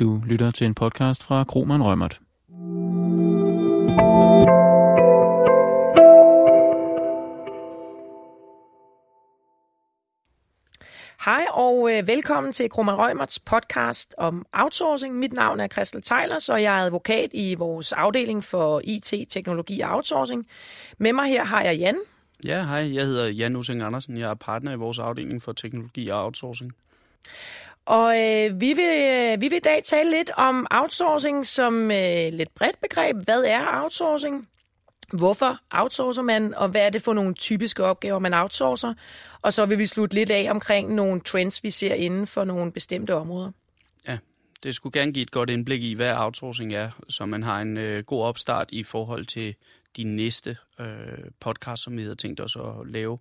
Du lytter til en podcast fra Kroman Rømert. Hej og øh, velkommen til Kroman Rømerts podcast om outsourcing. Mit navn er Christel Tejlers, og jeg er advokat i vores afdeling for IT, teknologi og outsourcing. Med mig her har jeg Jan. Ja, hej. Jeg hedder Jan Using Andersen. Jeg er partner i vores afdeling for teknologi og outsourcing. Og øh, vi, vil, øh, vi vil i dag tale lidt om outsourcing som øh, lidt bredt begreb. Hvad er outsourcing? Hvorfor outsourcer man, og hvad er det for nogle typiske opgaver, man outsourcer? Og så vil vi slutte lidt af omkring nogle trends, vi ser inden for nogle bestemte områder. Ja, det skulle gerne give et godt indblik i, hvad outsourcing er, så man har en øh, god opstart i forhold til de næste øh, podcast, som vi havde tænkt os at lave.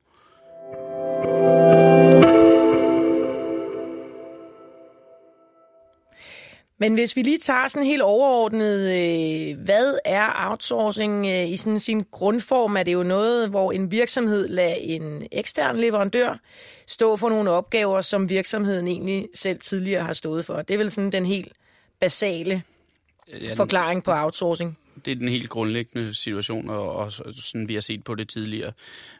Men hvis vi lige tager sådan helt overordnet, øh, hvad er outsourcing øh, i sådan sin grundform? Er det jo noget, hvor en virksomhed lader en ekstern leverandør stå for nogle opgaver, som virksomheden egentlig selv tidligere har stået for? Det er vel sådan den helt basale forklaring på outsourcing det er den helt grundlæggende situation, og, og sådan vi har set på det tidligere.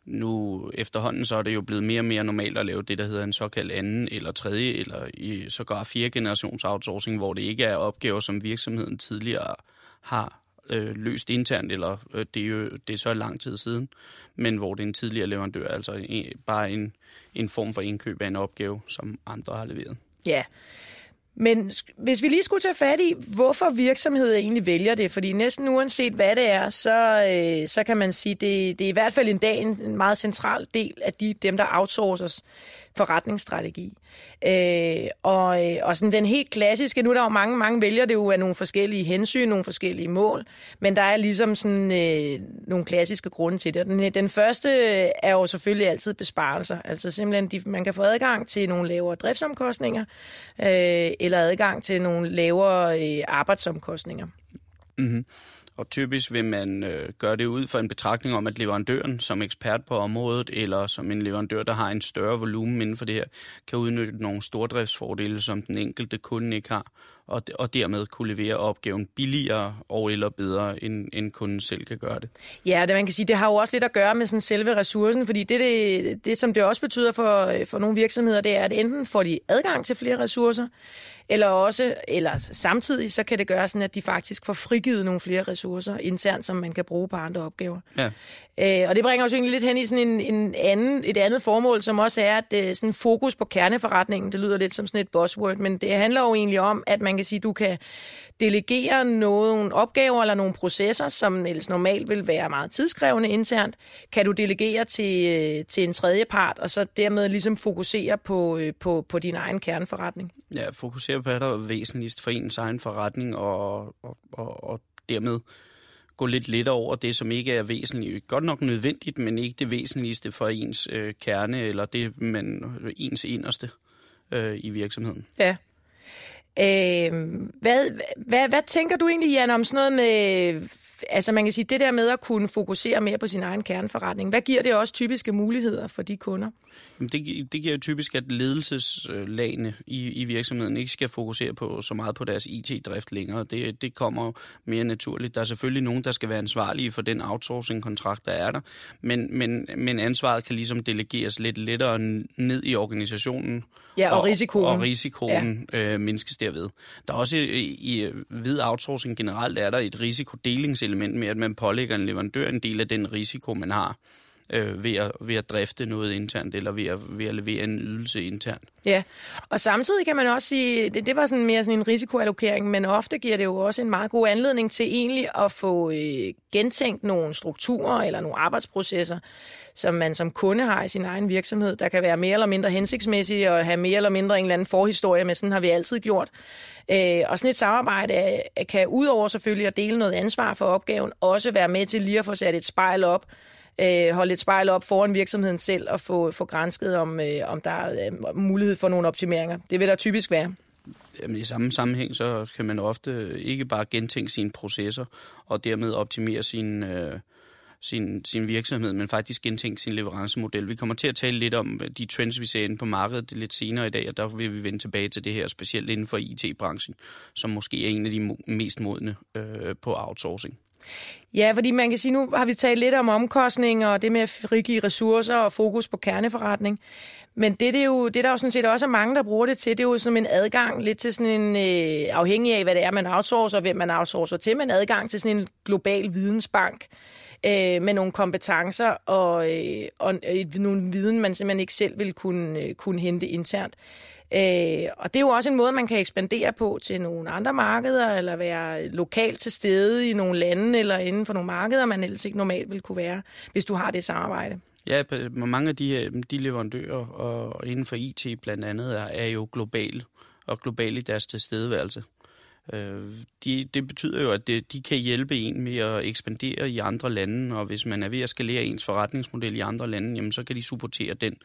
Nu efterhånden så er det jo blevet mere og mere normalt at lave det, der hedder en såkaldt anden eller tredje, eller i sågar fire generations outsourcing, hvor det ikke er opgaver, som virksomheden tidligere har øh, løst internt, eller øh, det, er jo, det er så lang tid siden, men hvor det er en tidligere leverandør, altså en, bare en, en form for indkøb af en opgave, som andre har leveret. Ja. Men hvis vi lige skulle tage fat i, hvorfor virksomheder egentlig vælger det, fordi næsten uanset hvad det er, så, øh, så kan man sige, det, det er i hvert fald en dag en, en meget central del af de, dem, der outsources forretningsstrategi. Øh, og, øh, og sådan den helt klassiske, nu er der jo mange, mange vælger det jo af nogle forskellige hensyn, nogle forskellige mål, men der er ligesom sådan øh, nogle klassiske grunde til det. Og Den, den første er jo selvfølgelig altid besparelser, altså simpelthen, de, man kan få adgang til nogle lavere driftsomkostninger, øh, eller adgang til nogle lavere øh, arbejdsomkostninger. Mm-hmm. Og typisk vil man øh, gøre det ud fra en betragtning om, at leverandøren som ekspert på området, eller som en leverandør, der har en større volumen inden for det her, kan udnytte nogle stordriftsfordele, som den enkelte kunde ikke har, og, og dermed kunne levere opgaven billigere og eller bedre, end, end kunden selv kan gøre det. Ja, det man kan sige, det har jo også lidt at gøre med sådan selve ressourcen, fordi det, det, det som det også betyder for, for nogle virksomheder, det er, at enten får de adgang til flere ressourcer, eller også, eller samtidig, så kan det gøre sådan, at de faktisk får frigivet nogle flere ressourcer internt, som man kan bruge på andre opgaver. Ja. Øh, og det bringer os egentlig lidt hen i sådan en, en anden, et andet formål, som også er at øh, sådan fokus på kerneforretningen. Det lyder lidt som sådan et buzzword, men det handler jo egentlig om, at man kan sige, du kan delegere nogle opgaver eller nogle processer, som ellers normalt vil være meget tidskrævende internt, kan du delegere til, øh, til en tredje part, og så dermed ligesom fokusere på, øh, på, på din egen kerneforretning. Ja, fokusere på, hvad der er væsentligst for ens egen forretning, og, og, og, og dermed gå lidt lidt over det, som ikke er væsentligt. Godt nok nødvendigt, men ikke det væsentligste for ens øh, kerne, eller det, man, ens inderste øh, i virksomheden. Ja. Øh, hvad, hvad, hvad tænker du egentlig, Jan, om sådan noget med, altså man kan sige, det der med at kunne fokusere mere på sin egen kerneforretning, hvad giver det også typiske muligheder for de kunder? Jamen, det, det giver jo typisk, at ledelseslagene i, i virksomheden ikke skal fokusere på så meget på deres IT-drift længere. Det, det kommer mere naturligt. Der er selvfølgelig nogen, der skal være ansvarlige for den outsourcing-kontrakt, der er der, men, men, men ansvaret kan ligesom delegeres lidt lettere ned i organisationen. Ja, og, og risikoen. Og risikoen ja. øh, mindskes derved. Der er også i, i ved outsourcing generelt er der et element med, at man pålægger en leverandør en del af den risiko, man har øh, ved, at, ved at drifte noget internt, eller ved at, ved at levere en ydelse internt. Ja, og samtidig kan man også sige, det, det var sådan mere sådan en risikoallokering, men ofte giver det jo også en meget god anledning til egentlig at få øh, gentænkt nogle strukturer eller nogle arbejdsprocesser, som man som kunde har i sin egen virksomhed, der kan være mere eller mindre hensigtsmæssige og have mere eller mindre en eller anden forhistorie med, sådan har vi altid gjort. Øh, og sådan et samarbejde kan udover selvfølgelig at dele noget ansvar for opgaven, også være med til lige at få sat et spejl op, øh, holde et spejl op foran virksomheden selv og få, få grænsket, om, øh, om der er øh, mulighed for nogle optimeringer. Det vil der typisk være. Jamen, I samme sammenhæng, så kan man ofte ikke bare gentænke sine processer og dermed optimere sin, øh, sin, sin virksomhed, men faktisk gentænke sin leverancemodel. Vi kommer til at tale lidt om øh, de trends, vi ser inde på markedet lidt senere i dag, og der vil vi vende tilbage til det her, specielt inden for IT-branchen, som måske er en af de mest modne øh, på outsourcing. Ja, fordi man kan sige, nu har vi talt lidt om omkostninger og det med at frigive ressourcer og fokus på kerneforretning. Men det, det, er jo, det der jo sådan set også er mange, der bruger det til, det er jo som en adgang lidt til sådan en, øh, afhængig af hvad det er, man outsourcer, og hvem man outsourcer til, men adgang til sådan en global vidensbank øh, med nogle kompetencer og, øh, og øh, nogle viden, man simpelthen ikke selv vil kunne, øh, kunne hente internt. Øh, og det er jo også en måde, man kan ekspandere på til nogle andre markeder, eller være lokalt til stede i nogle lande, eller inden for nogle markeder, man ellers ikke normalt ville kunne være, hvis du har det samarbejde. Ja, mange af de, øh, de leverandører og inden for IT blandt andet er, er jo globale, og globale i deres tilstedeværelse. Øh, de, det betyder jo, at det, de kan hjælpe en med at ekspandere i andre lande, og hvis man er ved at skalere ens forretningsmodel i andre lande, jamen, så kan de supportere den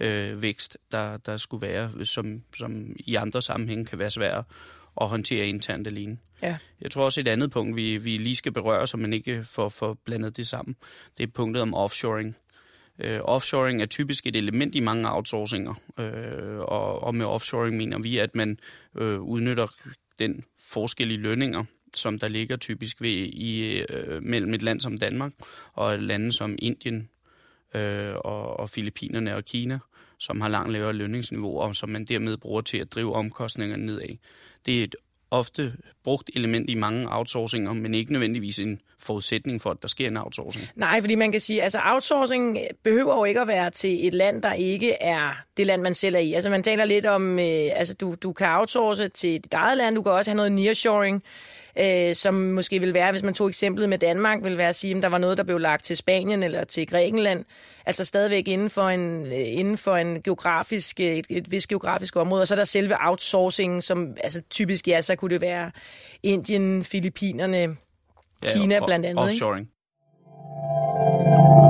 øh, vækst, der, der skulle være, som, som i andre sammenhænge kan være svær at håndtere internt alene. Ja. Jeg tror også et andet punkt, vi, vi lige skal berøre, så man ikke får, får blandet det sammen, det er punktet om offshoring. Øh, offshoring er typisk et element i mange outsourcinger, øh, og, og med offshoring mener vi, at man øh, udnytter den forskel i lønninger, som der ligger typisk ved i øh, mellem et land som Danmark og lande som Indien øh, og, og Filippinerne og Kina, som har langt lavere lønningsniveau, og som man dermed bruger til at drive omkostningerne nedad. Det er et ofte brugt element i mange outsourcinger, men ikke nødvendigvis en forudsætning for, at der sker en outsourcing. Nej, fordi man kan sige, altså outsourcing behøver jo ikke at være til et land, der ikke er det land, man selv er i. Altså man taler lidt om, øh, altså du, du kan outsource til dit eget land, du kan også have noget nearshoring, øh, som måske vil være, hvis man tog eksemplet med Danmark, vil være at sige, at der var noget, der blev lagt til Spanien eller til Grækenland, altså stadigvæk inden for en, øh, inden for en geografisk, et, et vis geografisk område, og så er der selve outsourcing, som altså typisk, ja, så kunne det være Indien, Filippinerne, ja, Kina og, blandt andet. Offshoring. Ikke?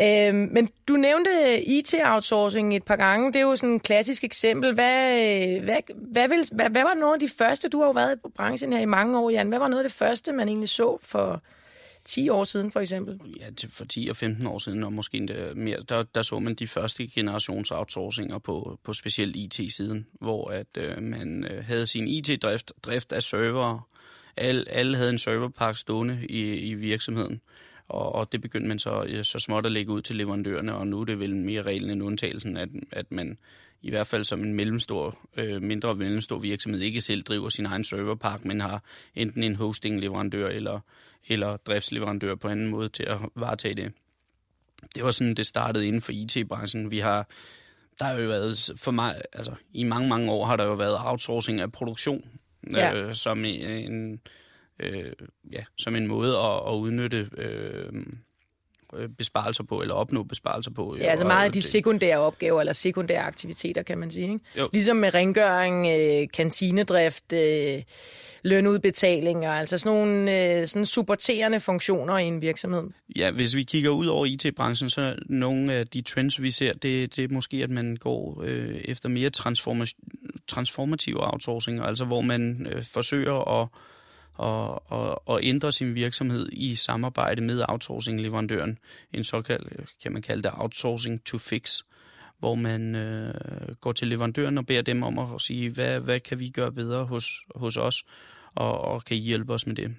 Øhm, men du nævnte IT-outsourcing et par gange. Det er jo sådan et klassisk eksempel. Hvad, øh, hvad, hvad, vil, hvad, hvad var noget af de første, du har jo været i branchen her i mange år, Jan. Hvad var noget af det første, man egentlig så for 10 år siden, for eksempel? Ja, for 10 og 15 år siden, og måske endda mere, der, der så man de første generations outsourcinger på, på specielt IT-siden, hvor at øh, man øh, havde sin IT-drift drift af server. Alle, alle havde en serverpark stående i, i virksomheden. Og, og det begyndte man så, så småt at lægge ud til leverandørerne, og nu er det vel mere reglen end undtagelsen, at, at man i hvert fald som en mellemstor, øh, mindre mellemstor virksomhed ikke selv driver sin egen serverpark, men har enten en hosting-leverandør eller, eller driftsleverandør på anden måde til at varetage det. Det var sådan, det startede inden for IT-branchen. Vi har, der har jo været, for mig, altså i mange, mange år har der jo været outsourcing af produktion, ja. øh, som en, øh, ja, som en måde at, at udnytte øh, besparelser på, eller opnå besparelser på. Ja, altså meget af de sekundære opgaver, eller sekundære aktiviteter, kan man sige. Ikke? Jo. Ligesom med rengøring, øh, kantinedrift, øh, lønudbetalinger, altså sådan nogle øh, sådan supporterende funktioner i en virksomhed. Ja, hvis vi kigger ud over IT-branchen, så nogle af de trends, vi ser, det, det er måske, at man går øh, efter mere transforma- transformative outsourcing, altså hvor man øh, forsøger at og, og, og ændre sin virksomhed i samarbejde med outsourcing-leverandøren. En såkaldt, kan man kalde det, outsourcing to fix, hvor man øh, går til leverandøren og beder dem om at sige, hvad, hvad kan vi gøre bedre hos, hos os, og, og kan I hjælpe os med det.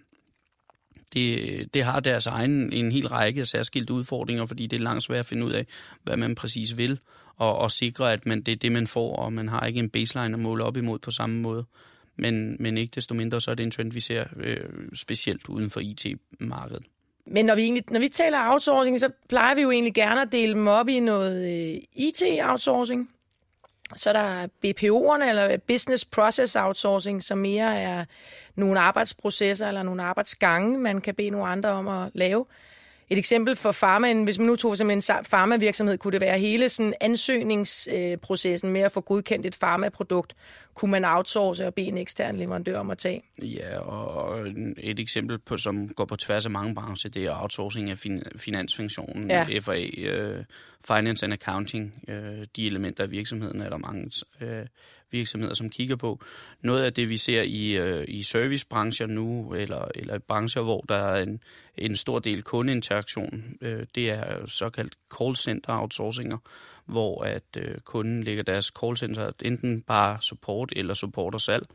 Det, det har deres egen en hel række særskilte udfordringer, fordi det er langt svært at finde ud af, hvad man præcis vil, og, og sikre, at man, det er det, man får, og man har ikke en baseline at måle op imod på samme måde men, men ikke desto mindre, så er det en trend, vi ser øh, specielt uden for IT-markedet. Men når vi, egentlig, når vi taler outsourcing, så plejer vi jo egentlig gerne at dele dem op i noget øh, IT-outsourcing. Så er der BPO'erne, eller Business Process Outsourcing, som mere er nogle arbejdsprocesser eller nogle arbejdsgange, man kan bede nogle andre om at lave. Et eksempel for farma, hvis man nu tog en farmavirksomhed, kunne det være hele sådan ansøgningsprocessen med at få godkendt et farmaprodukt, kunne man outsource og bede en ekstern leverandør om at tage. Ja, og et eksempel, på, som går på tværs af mange brancher, det er outsourcing af fin- finansfunktionen, ja. FA, øh, finance and accounting, uh, de elementer af virksomheden er der mange uh, virksomheder, som kigger på. Noget af det, vi ser i, øh, i servicebrancher nu, eller, eller brancher, hvor der er en, en stor del kundeinteraktion, øh, det er såkaldt call center outsourcinger, hvor at øh, kunden lægger deres call center enten bare support eller support og salg,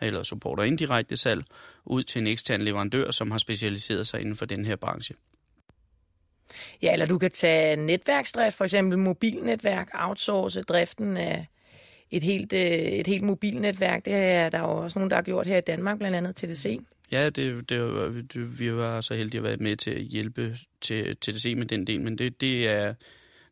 eller support og indirekte salg, ud til en ekstern leverandør, som har specialiseret sig inden for den her branche. Ja, eller du kan tage netværksdrift, for eksempel mobilnetværk, outsource driften af et helt, øh, et helt mobilnetværk. Det er der jo også nogen, der har gjort her i Danmark, blandt andet TDC. Ja, det, det, øh, det, vi var så heldige at være med til at hjælpe til TDC med den del, men det, det er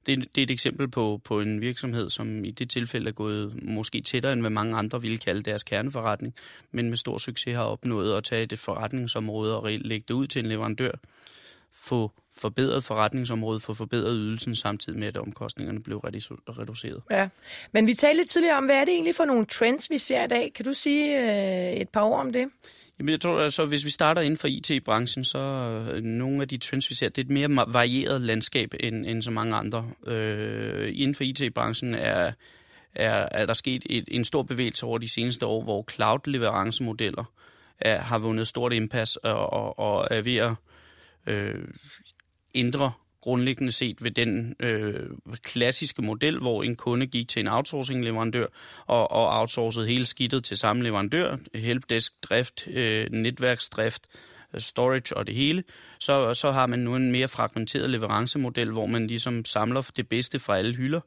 det, det er et eksempel på, på en virksomhed, som i det tilfælde er gået måske tættere, end hvad mange andre ville kalde deres kerneforretning, men med stor succes har opnået at tage det forretningsområde og lægge det ud til en leverandør, få forbedret forretningsområdet, få forbedret ydelsen, samtidig med, at omkostningerne blev reduceret. Ja, men vi talte lidt tidligere om, hvad er det egentlig for nogle trends, vi ser i dag? Kan du sige øh, et par ord om det? Jamen, jeg tror, altså, hvis vi starter inden for IT-branchen, så øh, nogle af de trends, vi ser, det er et mere varieret landskab end, end så mange andre. Øh, inden for IT-branchen er, er, er der sket et, en stor bevægelse over de seneste år, hvor cloud-leverancemodeller er, har vundet stort indpas og, og, og er ved at øh, ændre grundlæggende set ved den øh, klassiske model, hvor en kunde gik til en outsourcing-leverandør og, og outsourcede hele skidtet til samme leverandør, helpdesk-drift, øh, netværksdrift, storage og det hele, så, så har man nu en mere fragmenteret leverancemodel, hvor man ligesom samler det bedste fra alle hylder,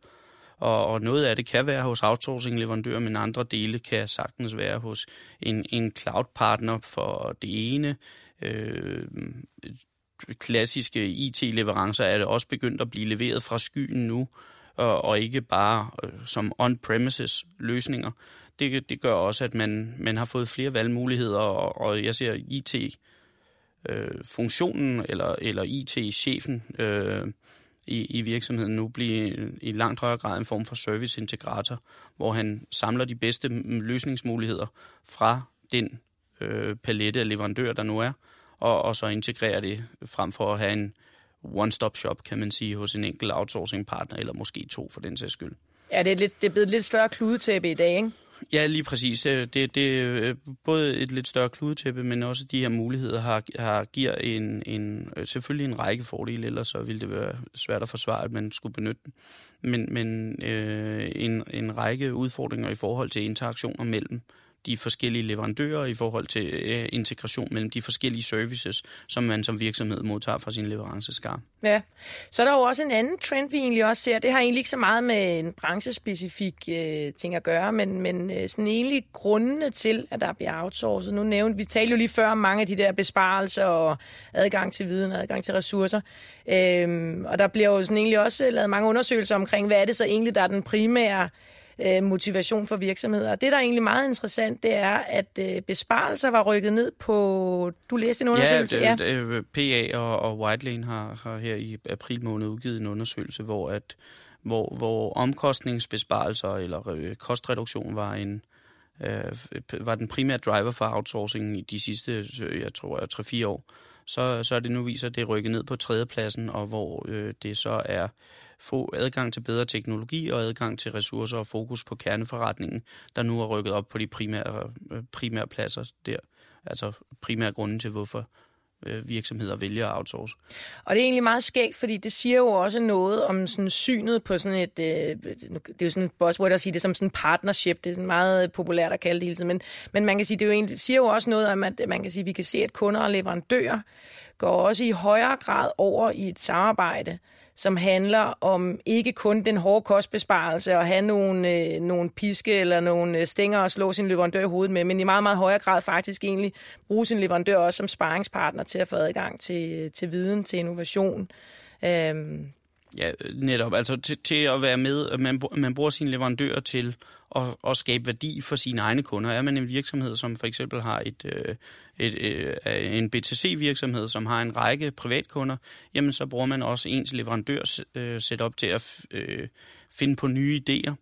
og, og noget af det kan være hos outsourcing-leverandører, men andre dele kan sagtens være hos en, en cloud-partner for det ene, øh, klassiske IT-leverancer er det også begyndt at blive leveret fra skyen nu, og, og ikke bare øh, som on-premises løsninger. Det, det gør også, at man, man har fået flere valgmuligheder, og, og jeg ser IT-funktionen øh, eller, eller IT-chefen øh, i, i virksomheden nu blive i langt højere grad en form for service-integrator, hvor han samler de bedste løsningsmuligheder fra den øh, palette af leverandører, der nu er, og, og så integrere det frem for at have en one-stop-shop, kan man sige, hos en enkelt outsourcing-partner, eller måske to for den sags skyld. Ja, det er, lidt, det er blevet et lidt større kludetæppe i dag, ikke? Ja, lige præcis. Det, det er både et lidt større kludetæppe, men også de her muligheder har, har, giver en, en, selvfølgelig en række fordele, ellers så ville det være svært at forsvare, at man skulle benytte dem. Men, men øh, en, en række udfordringer i forhold til interaktioner mellem de forskellige leverandører i forhold til øh, integration mellem de forskellige services, som man som virksomhed modtager fra sin leveranceskar. Ja, så er der jo også en anden trend, vi egentlig også ser. Det har egentlig ikke så meget med en branchespecifik øh, ting at gøre, men, men øh, sådan egentlig grundene til, at der bliver outsourcet. Nu nævnte vi talte jo lige før om mange af de der besparelser og adgang til viden, adgang til ressourcer. Øhm, og der bliver jo sådan egentlig også øh, lavet mange undersøgelser omkring, hvad er det så egentlig, der er den primære øh, motivation for virksomheder. det, der er egentlig meget interessant, det er, at øh, besparelser var rykket ned på... Du læste en undersøgelse? Ja, det, ja. PA og, og Whitelane har, har her i april måned udgivet en undersøgelse, hvor at hvor, hvor omkostningsbesparelser eller øh, kostreduktion var en øh, var den primære driver for outsourcing i de sidste, jeg tror, 3-4 år, så, så er det nu viser, at det rykket ned på tredjepladsen, og hvor øh, det så er få adgang til bedre teknologi og adgang til ressourcer og fokus på kerneforretningen, der nu er rykket op på de primære, øh, primære pladser der. Altså primære grunden til, hvorfor øh, virksomheder vælger at outsource. Og det er egentlig meget skægt, fordi det siger jo også noget om sådan synet på sådan et, øh, det er jo sådan et buzzword at sige det som sådan partnership, det er sådan meget øh, populært at kalde det hele tiden, men, men man kan sige, det er jo egentlig, siger jo også noget om, at man kan sige, at vi kan se, at kunder og leverandører går også i højere grad over i et samarbejde, som handler om ikke kun den hårde kostbesparelse og have nogle, øh, nogle piske eller nogle øh, stænger og slå sin leverandør i hovedet med, men i meget, meget højere grad faktisk egentlig bruge sin leverandør også som sparringspartner til at få adgang til, til viden, til innovation. Øhm. Ja, netop. Altså til, til at være med, man, man bruger sin leverandør til at, at skabe værdi for sine egne kunder. Er man en virksomhed, som for eksempel har et, øh, et, et, en BTC-virksomhed, som har en række privatkunder, jamen så bruger man også ens leverandør øh, setup til at øh, finde på nye idéer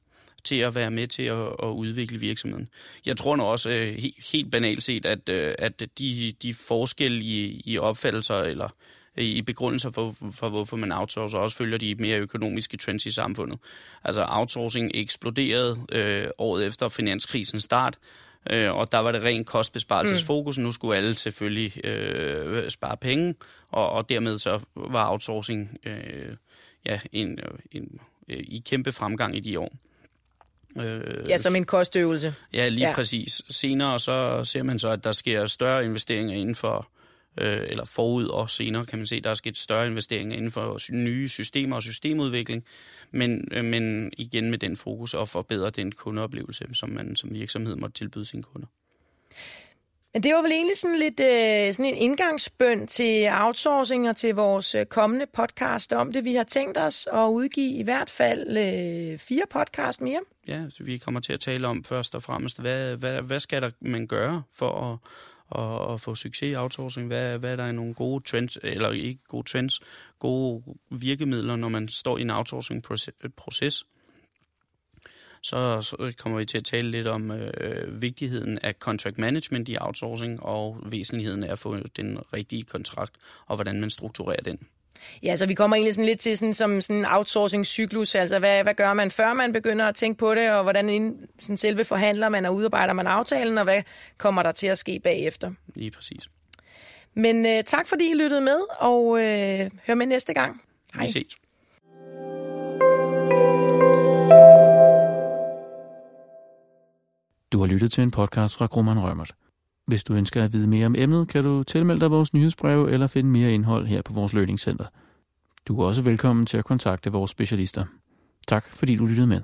til at være med til at, at udvikle virksomheden. Jeg tror nu også øh, helt banalt set, at, at de, de forskelle i, i opfattelser eller i begrundelser for, for, hvorfor man outsourcer, også følger de mere økonomiske trends i samfundet. Altså outsourcing eksploderede øh, året efter finanskrisens start, øh, og der var det rent kostbesparelsesfokus. Mm. Nu skulle alle selvfølgelig øh, spare penge, og, og dermed så var outsourcing øh, ja, en, en, øh, i kæmpe fremgang i de år. Øh, ja, som en kostøvelse. Ja, lige ja. præcis. Senere så ser man så, at der sker større investeringer inden for, øh, eller forud og senere kan man se, der er sket større investeringer inden for nye systemer og systemudvikling, men, øh, men igen med den fokus at forbedre den kundeoplevelse, som man som virksomhed måtte tilbyde sine kunder. Men det var vel egentlig sådan lidt øh, sådan en indgangsbøn til outsourcing og til vores øh, kommende podcast om det. Vi har tænkt os at udgive i hvert fald øh, fire podcast mere. Ja, så vi kommer til at tale om først og fremmest, hvad, hvad, hvad skal der man gøre for at, at, at få succes i outsourcing? Hvad, hvad er der nogle gode trends, eller ikke gode trends, gode virkemidler, når man står i en outsourcing-proces? så, så kommer vi til at tale lidt om øh, vigtigheden af contract management i outsourcing og væsentligheden af at få den rigtige kontrakt og hvordan man strukturerer den. Ja, så vi kommer egentlig sådan lidt til sådan, som sådan en outsourcing-cyklus, altså hvad, hvad gør man før man begynder at tænke på det, og hvordan ind, sådan selve forhandler man og udarbejder man aftalen, og hvad kommer der til at ske bagefter? Lige præcis. Men øh, tak fordi I lyttede med, og øh, hør med næste gang. Hej. Vi ses. Du har lyttet til en podcast fra Grumman Rømert. Hvis du ønsker at vide mere om emnet, kan du tilmelde dig vores nyhedsbrev eller finde mere indhold her på vores lønningscenter. Du er også velkommen til at kontakte vores specialister. Tak fordi du lyttede med.